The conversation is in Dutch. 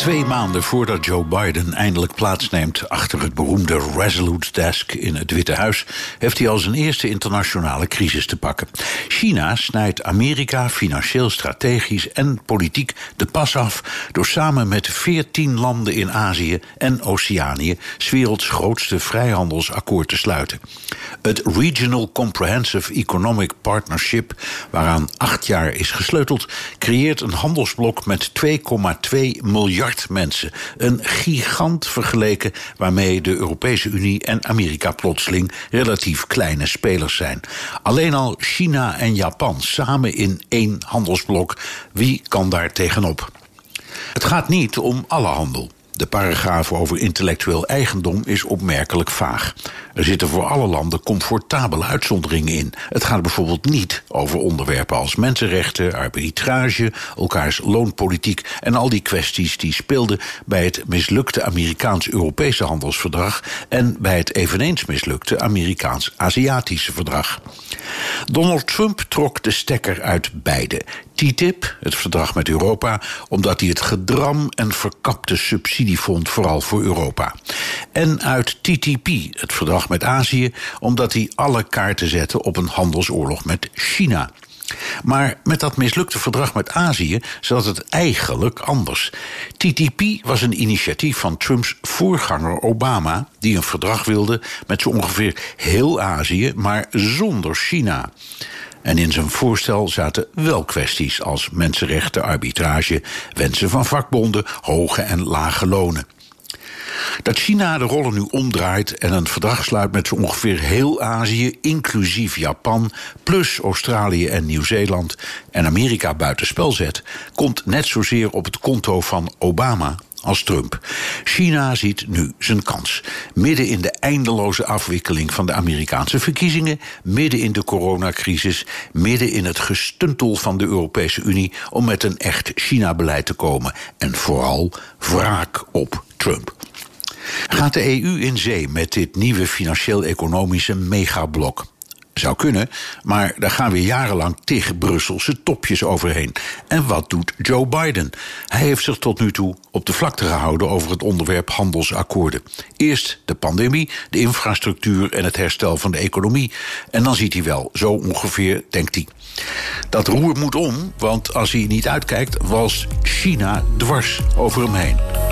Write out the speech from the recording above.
Twee maanden voordat Joe Biden eindelijk plaatsneemt achter het beroemde Resolute Desk in het Witte Huis, heeft hij al zijn eerste internationale crisis te pakken. China snijdt Amerika financieel, strategisch en politiek de pas af door samen met veertien landen in Azië en Oceanië 's werelds grootste vrijhandelsakkoord te sluiten. Het Regional Comprehensive Economic Partnership, waaraan acht jaar is gesleuteld, creëert een handelsblok met 2,2 miljard mensen. Een gigant vergeleken waarmee de Europese Unie en Amerika plotseling relatief kleine spelers zijn. Alleen al China en Japan samen in één handelsblok. Wie kan daar tegenop? Het gaat niet om alle handel. De paragraaf over intellectueel eigendom is opmerkelijk vaag. Er zitten voor alle landen comfortabele uitzonderingen in. Het gaat bijvoorbeeld niet over onderwerpen als mensenrechten, arbitrage, elkaars loonpolitiek en al die kwesties die speelden bij het mislukte Amerikaans-Europese handelsverdrag en bij het eveneens mislukte Amerikaans-Aziatische verdrag. Donald Trump trok de stekker uit beide. TTIP, het verdrag met Europa, omdat hij het gedram en verkapte subsidie vond, vooral voor Europa. En uit TTP, het verdrag met Azië, omdat hij alle kaarten zette op een handelsoorlog met China. Maar met dat mislukte verdrag met Azië zat het eigenlijk anders. TTP was een initiatief van Trumps voorganger Obama, die een verdrag wilde met zo ongeveer heel Azië, maar zonder China. En in zijn voorstel zaten wel kwesties als mensenrechten, arbitrage, wensen van vakbonden, hoge en lage lonen. Dat China de rollen nu omdraait en een verdrag sluit met zo ongeveer heel Azië, inclusief Japan, plus Australië en Nieuw-Zeeland, en Amerika buitenspel zet, komt net zozeer op het konto van Obama als Trump. China ziet nu zijn kans. Midden in de eindeloze afwikkeling van de Amerikaanse verkiezingen, midden in de coronacrisis, midden in het gestuntel van de Europese Unie om met een echt China-beleid te komen. En vooral wraak op Trump. Gaat de EU in zee met dit nieuwe financieel-economische megablok? Zou kunnen, maar daar gaan we jarenlang tegen Brusselse topjes overheen. En wat doet Joe Biden? Hij heeft zich tot nu toe op de vlakte gehouden over het onderwerp handelsakkoorden. Eerst de pandemie, de infrastructuur en het herstel van de economie. En dan ziet hij wel, zo ongeveer, denkt hij. Dat roer moet om, want als hij niet uitkijkt, was China dwars over hem heen.